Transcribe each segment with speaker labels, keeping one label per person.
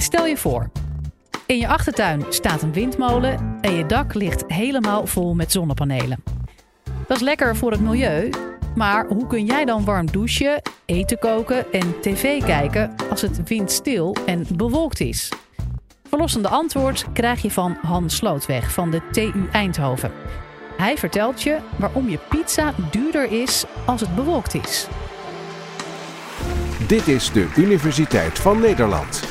Speaker 1: Stel je voor, in je achtertuin staat een windmolen en je dak ligt helemaal vol met zonnepanelen. Dat is lekker voor het milieu, maar hoe kun jij dan warm douchen, eten koken en tv kijken als het windstil en bewolkt is? Verlossende antwoord krijg je van Hans Slootweg van de TU Eindhoven. Hij vertelt je waarom je pizza duurder is als het bewolkt is.
Speaker 2: Dit is de Universiteit van Nederland.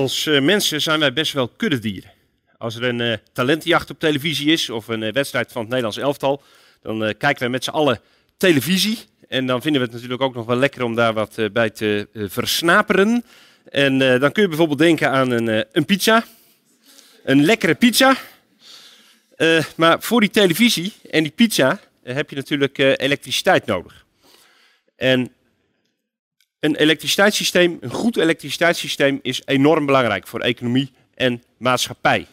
Speaker 3: Als uh, mensen zijn wij best wel kuddedieren. Als er een uh, talentenjacht op televisie is of een uh, wedstrijd van het Nederlands elftal, dan kijken wij met z'n allen televisie. En dan vinden we het natuurlijk ook nog wel lekker om daar wat bij te versnaperen. En dan kun je bijvoorbeeld denken aan een, een pizza. Een lekkere pizza. maar voor die televisie en die pizza heb je natuurlijk elektriciteit nodig. En een elektriciteitssysteem, een goed elektriciteitssysteem, is enorm belangrijk voor economie en maatschappij.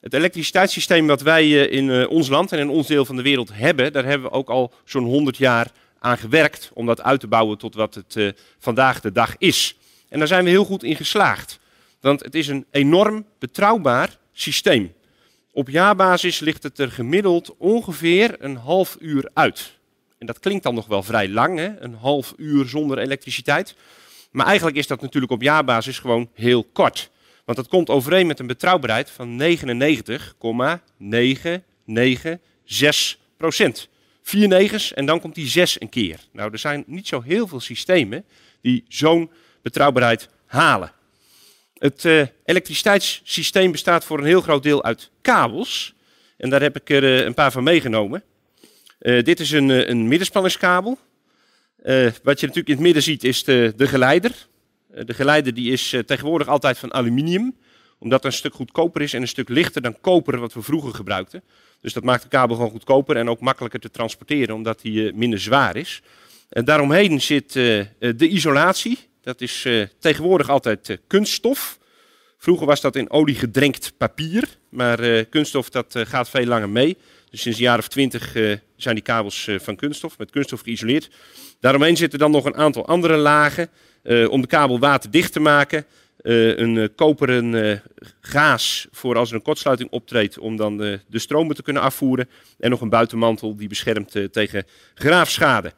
Speaker 3: Het elektriciteitssysteem wat wij eh, in eh, ons land en in ons deel van de wereld hebben, daar hebben we ook al zo'n 100 jaar aan gewerkt om dat uit te bouwen tot wat het uh, vandaag de dag is. En daar zijn we heel goed in geslaagd. Want het is een enorm betrouwbaar systeem. Op jaarbasis ligt het er gemiddeld ongeveer een half uur uit. En dat klinkt dan nog wel vrij lang, hè? een half uur zonder elektriciteit. Maar eigenlijk is dat natuurlijk op jaarbasis gewoon heel kort. Want dat komt overeen met een betrouwbaarheid van 99,996 procent. Vier negens en dan komt die 6 een keer. Nou, er zijn niet zo heel veel systemen die zo'n betrouwbaarheid halen. Het uh, elektriciteitssysteem bestaat voor een heel groot deel uit kabels. En daar heb ik er uh, een paar van meegenomen. Uh, dit is een, eh, een middenspanningskabel. Uh, wat je natuurlijk in het midden ziet is de, de geleider. de geleider die is tegenwoordig altijd van aluminium, omdat het een stuk goedkoper is en een stuk lichter dan koper wat we vroeger gebruikten. Dus dat maakt de kabel gewoon goedkoper en ook makkelijker te transporteren, omdat hij minder zwaar is. En daaromheen zit de isolatie. Dat is tegenwoordig altijd kunststof. Vroeger was dat in olie gedrenkt papier, maar kunststof dat gaat veel langer mee. Dus sinds een jaar of uh, zijn die kabels uh, van kunststof, met kunststof geïsoleerd. Daaromheen zitten dan nog een aantal andere lagen uh, om de kabel waterdicht te maken. een koperen gaas voor als er een kortsluiting optreedt om dan de, de stromen te kunnen afvoeren. En nog een buitenmantel die beschermt tegen graafschade.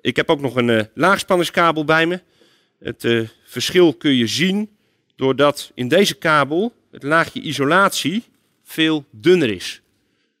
Speaker 3: Ik heb ook nog een laagspanningskabel bij me. Het verschil kun je zien doordat in deze kabel het laagje isolatie veel dunner is.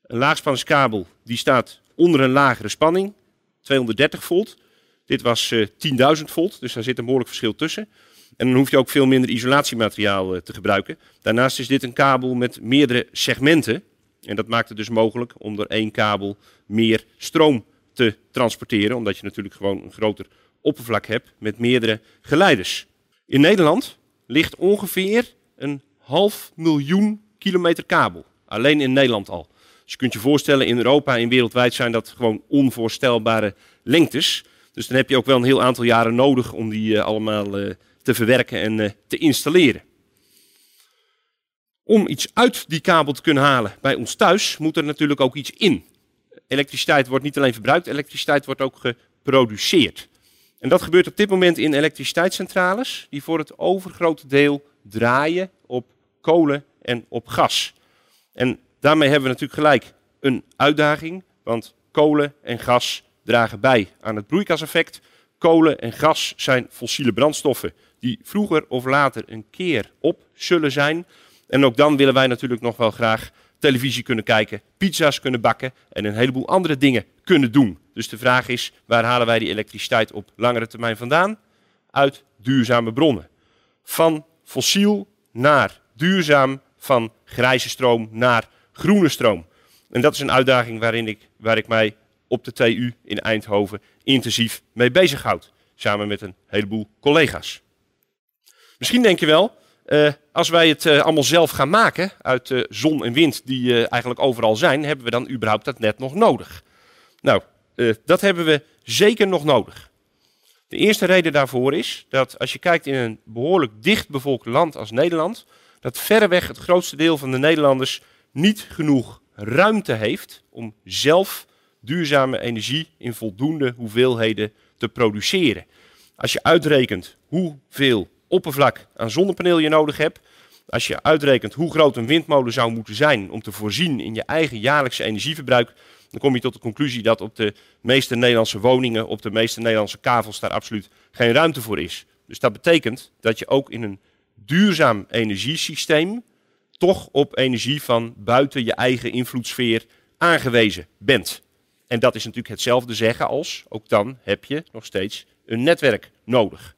Speaker 3: Een laagspanningskabel die staat onder een lagere spanning, 230 volt. Dit was uh, eh, 10.000 volt, dus daar zit een behoorlijk verschil tussen. En dan hoef je ook veel minder isolatiemateriaal uh, te gebruiken. Daarnaast is dit een kabel met meerdere segmenten. En dat maakt het dus mogelijk om door één kabel meer stroom te transporteren. Omdat je natuurlijk gewoon een groter oppervlak hebt met meerdere geleiders. In Nederland ligt ongeveer een half miljoen kilometer kabel. Alleen in Nederland al. Dus je kunt je voorstellen, in Europa en wereldwijd zijn dat gewoon onvoorstelbare lengtes. Dus dan heb je ook wel een heel aantal jaren nodig om die uh, allemaal uh, te verwerken en uh, te installeren. Om iets uit die kabel te kunnen halen bij ons thuis, moet er natuurlijk ook iets in. Elektriciteit wordt niet alleen verbruikt, elektriciteit wordt ook geproduceerd. En dat gebeurt op dit moment in elektriciteitscentrales, die voor het overgrote deel draaien op kolen en op gas. En Daarmee hebben we natuurlijk gelijk een uitdaging, want kolen en gas dragen bij aan het broeikaseffect. Kolen en gas zijn fossiele brandstoffen die vroeger of later een keer op zullen zijn. En ook dan willen wij natuurlijk nog wel graag televisie kunnen kijken, pizza's kunnen bakken en een heleboel andere dingen kunnen doen. Dus de vraag is, waar halen wij die elektriciteit op langere termijn vandaan? Uit duurzame bronnen. Van fossiel naar duurzaam, van grijze stroom naar groene stroom. En dat is een uitdaging waarin ik, waar ik mij op de TU in Eindhoven intensief mee bezighoud. Samen met een heleboel collega's. Misschien denk je wel, uh, als wij het uh, allemaal zelf gaan maken uit uh, zon en wind die eigenlijk overal zijn, hebben we dan überhaupt dat net nog nodig? Nou, dat hebben we zeker nog nodig. De eerste reden daarvoor is dat als je kijkt in een behoorlijk dichtbevolkt land als Nederland, dat verreweg het grootste deel van de Nederlanders niet genoeg ruimte heeft om zelf duurzame energie in voldoende hoeveelheden te produceren. Als je uitrekent hoeveel oppervlak aan zonnepaneel je nodig hebt. Als je uitrekent hoe groot een windmolen zou moeten zijn om te voorzien in je eigen jaarlijkse energieverbruik, dan kom je tot de conclusie dat op de meeste Nederlandse woningen, op de meeste Nederlandse kavels daar absoluut geen ruimte voor is. Dus dat betekent dat je ook in een duurzaam energiesysteem toch op energie van buiten je eigen invloedssfeer aangewezen bent. En dat is natuurlijk hetzelfde zeggen als, ook dan heb je nog steeds een netwerk nodig.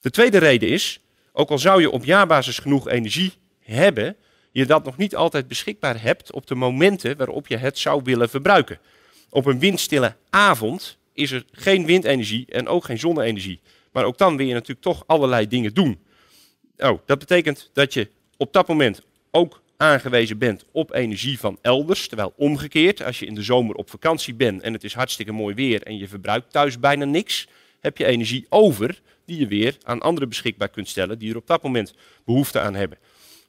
Speaker 3: De tweede reden is, ook al zou je op jaarbasis genoeg energie hebben, je dat nog niet altijd beschikbaar hebt op de momenten waarop je het zou willen verbruiken. Op een windstille avond is er geen windenergie en ook geen zonne-energie. Maar ook dan wil je natuurlijk toch allerlei dingen doen. Oh, dat betekent dat je op dat moment ook aangewezen bent op energie van elders. Terwijl omgekeerd, als je in de zomer op vakantie bent en het is hartstikke mooi weer en je verbruikt thuis bijna niks, heb je energie over die je weer aan anderen beschikbaar kunt stellen die er op dat moment behoefte aan hebben.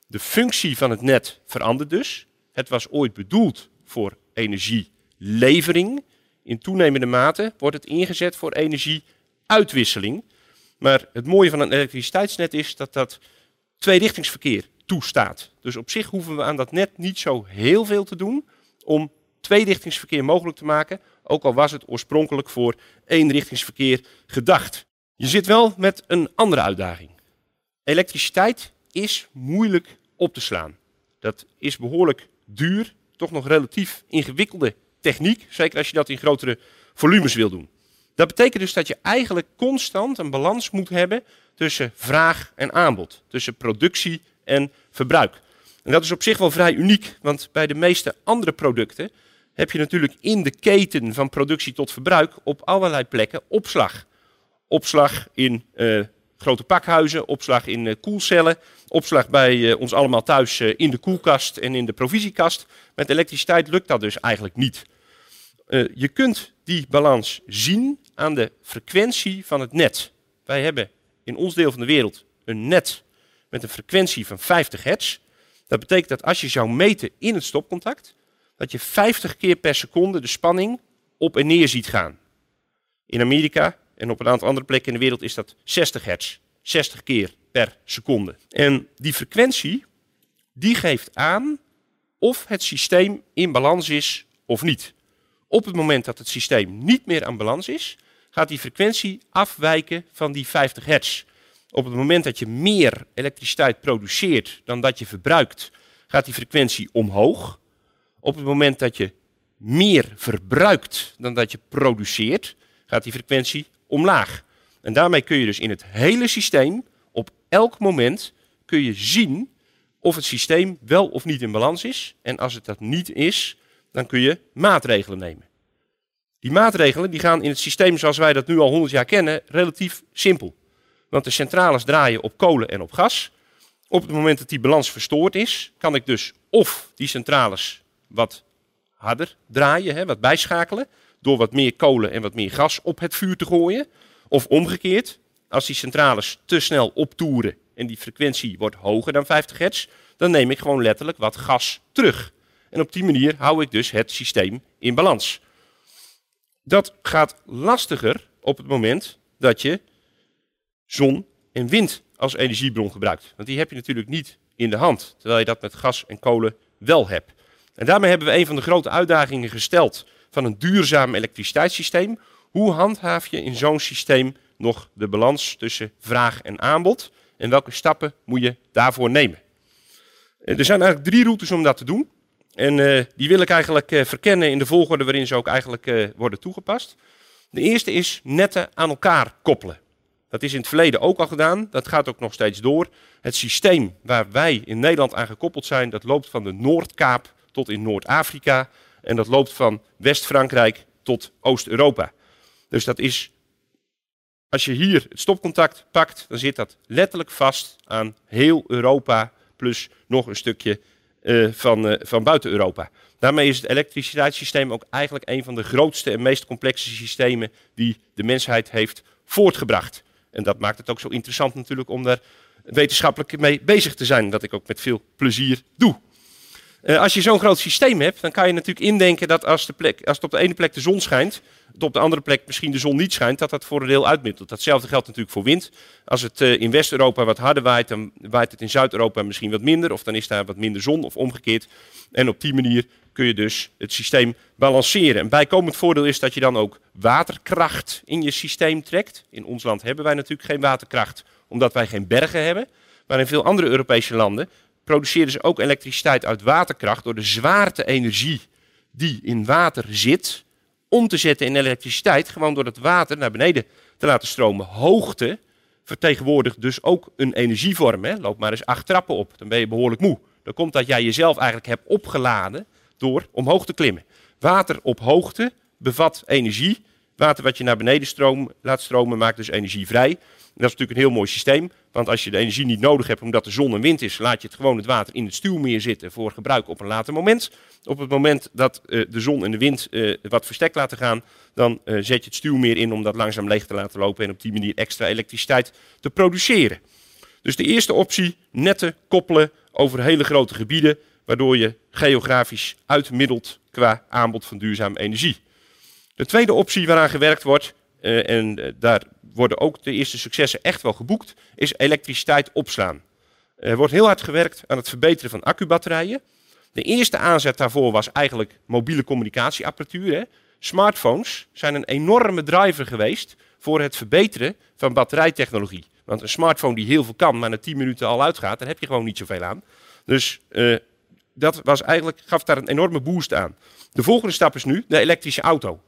Speaker 3: De functie van het net verandert dus. Het was ooit bedoeld voor energielevering. In toenemende mate wordt het ingezet voor energieuitwisseling. Maar het mooie van een elektriciteitsnet is dat dat tweerichtingsverkeer toestaat. Dus op zich hoeven we aan dat net niet zo heel veel te doen om tweerichtingsverkeer mogelijk te maken, ook al was het oorspronkelijk voor eenrichtingsverkeer gedacht. Je zit wel met een andere uitdaging. Elektriciteit is moeilijk op te slaan. Dat is behoorlijk duur, toch nog relatief ingewikkelde techniek, zeker als je dat in grotere volumes wil doen. Dat betekent dus dat je eigenlijk constant een balans moet hebben tussen vraag en aanbod, tussen productie en verbruik. En dat is op zich wel vrij uniek, want bij de meeste andere producten heb je natuurlijk in de keten van productie tot verbruik op allerlei plekken opslag. Opslag in uh, grote pakhuizen, opslag in uh, koelcellen, opslag bij uh, ons allemaal thuis in de koelkast en in de provisiekast. Met elektriciteit lukt dat dus eigenlijk niet. je kunt die balans zien aan de frequentie van het net. Wij hebben in ons deel van de wereld een net met een frequentie van 50 hertz. Dat betekent dat als je zou meten in het stopcontact, dat je 50 keer per seconde de spanning op en neer ziet gaan. In Amerika en op een aantal andere plekken in de wereld is dat 60 hertz. 60 keer per seconde. En die frequentie, die geeft aan of het systeem in balans is of niet. Op het moment dat het systeem niet meer aan balans is, gaat die frequentie afwijken van die 50 hertz. Op het moment dat je meer elektriciteit produceert dan dat je verbruikt, gaat die frequentie omhoog. Op het moment dat je meer verbruikt dan dat je produceert, gaat die frequentie omlaag. En daarmee kun je dus in het hele systeem op elk moment kun je zien of het systeem wel of niet in balans is. En als het dat niet is, dan kun je maatregelen nemen. Die maatregelen die gaan in het systeem zoals wij dat nu al 100 jaar kennen relatief simpel. Want de centrales draaien op kolen en op gas. Op het moment dat die balans verstoord is, kan ik dus of die centrales wat harder draaien, hè, wat bijschakelen, door wat meer kolen en wat meer gas op het vuur te gooien. Of omgekeerd, als die centrales te snel optoeren en die frequentie wordt hoger dan 50 hertz, dan neem ik gewoon letterlijk wat gas terug. En op die manier hou ik dus het systeem in balans. Dat gaat lastiger op het moment dat je zon en wind als energiebron gebruikt. Want die heb je natuurlijk niet in de hand, terwijl je dat met gas en kolen wel hebt. En daarmee hebben we een van de grote uitdagingen gesteld van een duurzaam elektriciteitssysteem. Hoe handhaaf je in zo'n systeem nog de balans tussen vraag en aanbod? En welke stappen moet je daarvoor nemen? Er zijn eigenlijk drie routes om dat te doen. En uh, die wil ik eigenlijk uh, verkennen in de volgorde waarin ze ook eigenlijk worden toegepast. De eerste is netten aan elkaar koppelen. Dat is in het verleden ook al gedaan. Dat gaat ook nog steeds door. Het systeem waar wij in Nederland aan gekoppeld zijn, dat loopt van de Noordkaap tot in Noord-Afrika. En dat loopt van West-Frankrijk tot Oost-Europa. Dus dat is, als je hier het stopcontact pakt, dan zit dat letterlijk vast aan heel Europa, plus nog een stukje uh, van, uh, van buiten Europa. Daarmee is het elektriciteitssysteem ook eigenlijk een van de grootste en meest complexe systemen die de mensheid heeft voortgebracht. En dat maakt het ook zo interessant natuurlijk om daar wetenschappelijk mee bezig te zijn. Dat ik ook met veel plezier doe. Uh, als je zo'n groot systeem hebt, dan kan je natuurlijk indenken dat als, de plek, als het op de ene plek de zon schijnt, het op de andere plek misschien de zon niet schijnt, dat dat voor een deel uitmiddelt. Datzelfde geldt natuurlijk voor wind. Als het uh, in West-Europa wat harder waait, dan waait het in Zuid-Europa misschien wat minder, of dan is daar wat minder zon of omgekeerd. En op die manier kun je dus het systeem balanceren. Een bijkomend voordeel is dat je dan ook waterkracht in je systeem trekt. In ons land hebben wij natuurlijk geen waterkracht, omdat wij geen bergen hebben. Maar in veel andere Europese landen produceren ze ook elektriciteit uit waterkracht door de zwaarte-energie die in water zit, om te zetten in elektriciteit, gewoon door het water naar beneden te laten stromen. Hoogte vertegenwoordigt dus ook een energievorm. Hè? Loop maar eens acht trappen op, dan ben je behoorlijk moe. Dan komt dat jij jezelf eigenlijk hebt opgeladen door omhoog te klimmen. Water op hoogte bevat energie. Water wat je naar beneden stroom, laat stromen maakt dus energie vrij dat is natuurlijk een heel mooi systeem. Want als je de energie niet nodig hebt omdat er zon en wind is, laat je het gewoon het water in het stuwmeer zitten voor gebruik op een later moment. Op het moment dat uh, de zon en de wind uh, wat verstek laten gaan, dan uh, zet je het stuwmeer in om dat langzaam leeg te laten lopen en op die manier extra elektriciteit te produceren. Dus de eerste optie, netten koppelen over hele grote gebieden, waardoor je geografisch uitmiddelt qua aanbod van duurzame energie. De tweede optie waaraan gewerkt wordt, en daar worden ook de eerste successen echt wel geboekt, is elektriciteit opslaan. Er wordt heel hard gewerkt aan het verbeteren van accubatterijen. De eerste aanzet daarvoor was eigenlijk mobiele communicatieapparatuur. Hè. Smartphones zijn een enorme driver geweest voor het verbeteren van batterijtechnologie. Want een smartphone die heel veel kan, maar na 10 minuten al uitgaat, daar heb je gewoon niet zoveel aan. Dus uh, dat was eigenlijk, gaf daar een enorme boost aan. De volgende stap is nu de elektrische auto.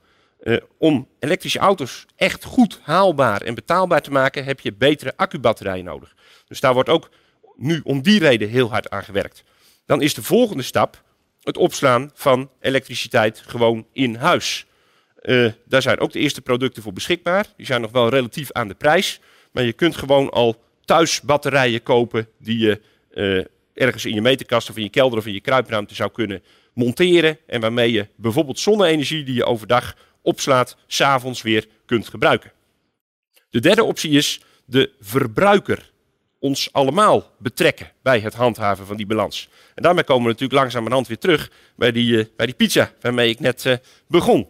Speaker 3: Uh, om elektrische auto's echt goed haalbaar en betaalbaar te maken, heb je betere accubatterijen nodig. Dus daar wordt ook nu om die reden heel hard aan gewerkt. Dan is de volgende stap het opslaan van elektriciteit gewoon in huis. Uh, daar zijn ook de eerste producten voor beschikbaar. Die zijn nog wel relatief aan de prijs. Maar je kunt gewoon al thuis batterijen kopen die je uh, ergens in je meterkast of in je kelder of in je kruipruimte zou kunnen monteren. En waarmee je bijvoorbeeld zonne-energie die je overdag opslaat, s'avonds weer kunt gebruiken. De derde optie is de verbruiker ons allemaal betrekken bij het handhaven van die balans. En daarmee komen we natuurlijk langzamerhand weer terug bij die, uh, bij die pizza waarmee ik net uh, begon.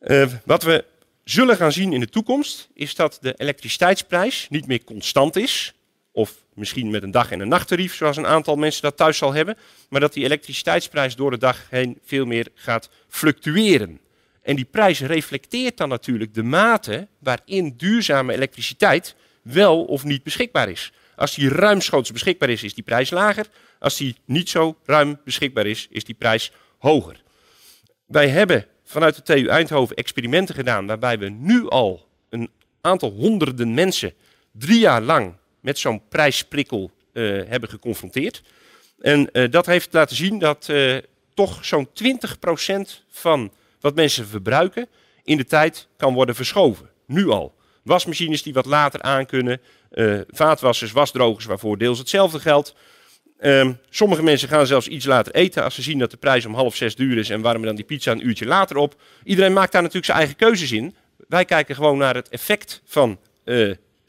Speaker 3: Uh, wat we zullen gaan zien in de toekomst is dat de elektriciteitsprijs niet meer constant is, of misschien met een dag- en een nachttarief, zoals een aantal mensen dat thuis zal hebben, maar dat die elektriciteitsprijs door de dag heen veel meer gaat fluctueren. En die prijs reflecteert dan natuurlijk de mate waarin duurzame elektriciteit wel of niet beschikbaar is. Als die ruimschoots beschikbaar is, is die prijs lager. Als die niet zo ruim beschikbaar is, is die prijs hoger. Wij hebben vanuit de TU Eindhoven experimenten gedaan waarbij we nu al een aantal honderden mensen drie jaar lang met zo'n prijsprikkel uh, hebben geconfronteerd. En uh, dat heeft laten zien dat uh, toch zo'n 20% van wat mensen verbruiken in de tijd kan worden verschoven. Nu al. Wasmachines die wat later aan kunnen, uh, vaatwassers, wasdrogers waarvoor deels hetzelfde geldt. Um, sommige mensen gaan zelfs iets later eten als ze zien dat de prijs om half zes duur is en warmen dan die pizza een uurtje later op. Iedereen maakt daar natuurlijk zijn eigen keuzes in. Wij kijken gewoon naar het effect van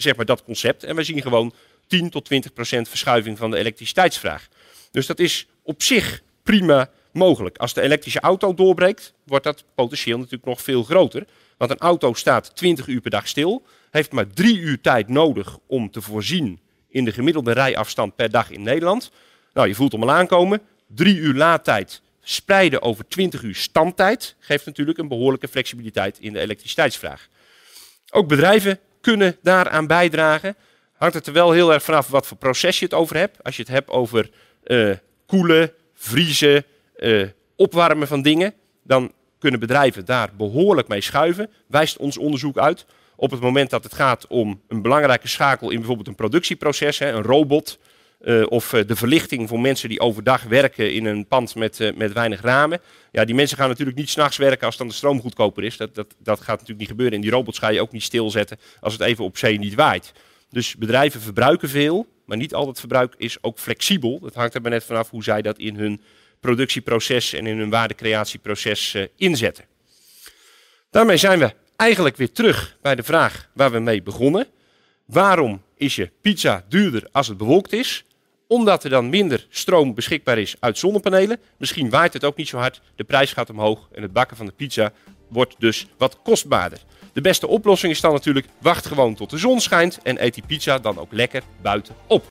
Speaker 3: zeg maar dat concept en wij zien gewoon 10 tot 20 procent verschuiving van de elektriciteitsvraag. Dus dat is op zich prima mogelijk. Als de elektrische auto doorbreekt, wordt dat potentieel natuurlijk nog veel groter. Want een auto staat 20 uur per dag stil, heeft maar drie uur tijd nodig om te voorzien in de gemiddelde rijafstand per dag in Nederland. Nou, je voelt hem al aankomen. Drie uur laadtijd spreiden over 20 uur standtijd geeft natuurlijk een behoorlijke flexibiliteit in de elektriciteitsvraag. Ook bedrijven kunnen daaraan bijdragen. Hangt het er wel heel erg vanaf wat voor proces je het over hebt. Als je het hebt over uh, koelen, vriezen, uh, opwarmen van dingen, dan kunnen bedrijven daar behoorlijk mee schuiven, wijst ons onderzoek uit. Op het moment dat het gaat om een belangrijke schakel in bijvoorbeeld een productieproces, hè, een robot, uh, of uh, de verlichting voor mensen die overdag werken in een pand met, uh, met weinig ramen. Ja, die mensen gaan natuurlijk niet s'nachts werken als dan de stroom goedkoper is. Dat, dat, dat gaat natuurlijk niet gebeuren. En die robots ga je ook niet stilzetten als het even op zee niet waait. Dus bedrijven verbruiken veel, maar niet al het verbruik is ook flexibel. Dat hangt er maar net vanaf hoe zij dat in hun productieproces en in hun waardecreatieproces inzetten. Daarmee zijn we eigenlijk weer terug bij de vraag waar we mee begonnen. Waarom is je pizza duurder als het bewolkt is? Omdat er dan minder stroom beschikbaar is uit zonnepanelen. Misschien waait het ook niet zo hard, de prijs gaat omhoog en het bakken van de pizza wordt dus wat kostbaarder. De beste oplossing is dan natuurlijk, wacht gewoon tot de zon schijnt en eet die pizza dan ook lekker buiten op.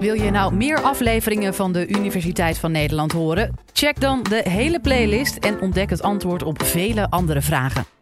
Speaker 1: Wil je nou meer afleveringen van de Universiteit van Nederland horen? Check dan de hele playlist en ontdek het antwoord op vele andere vragen.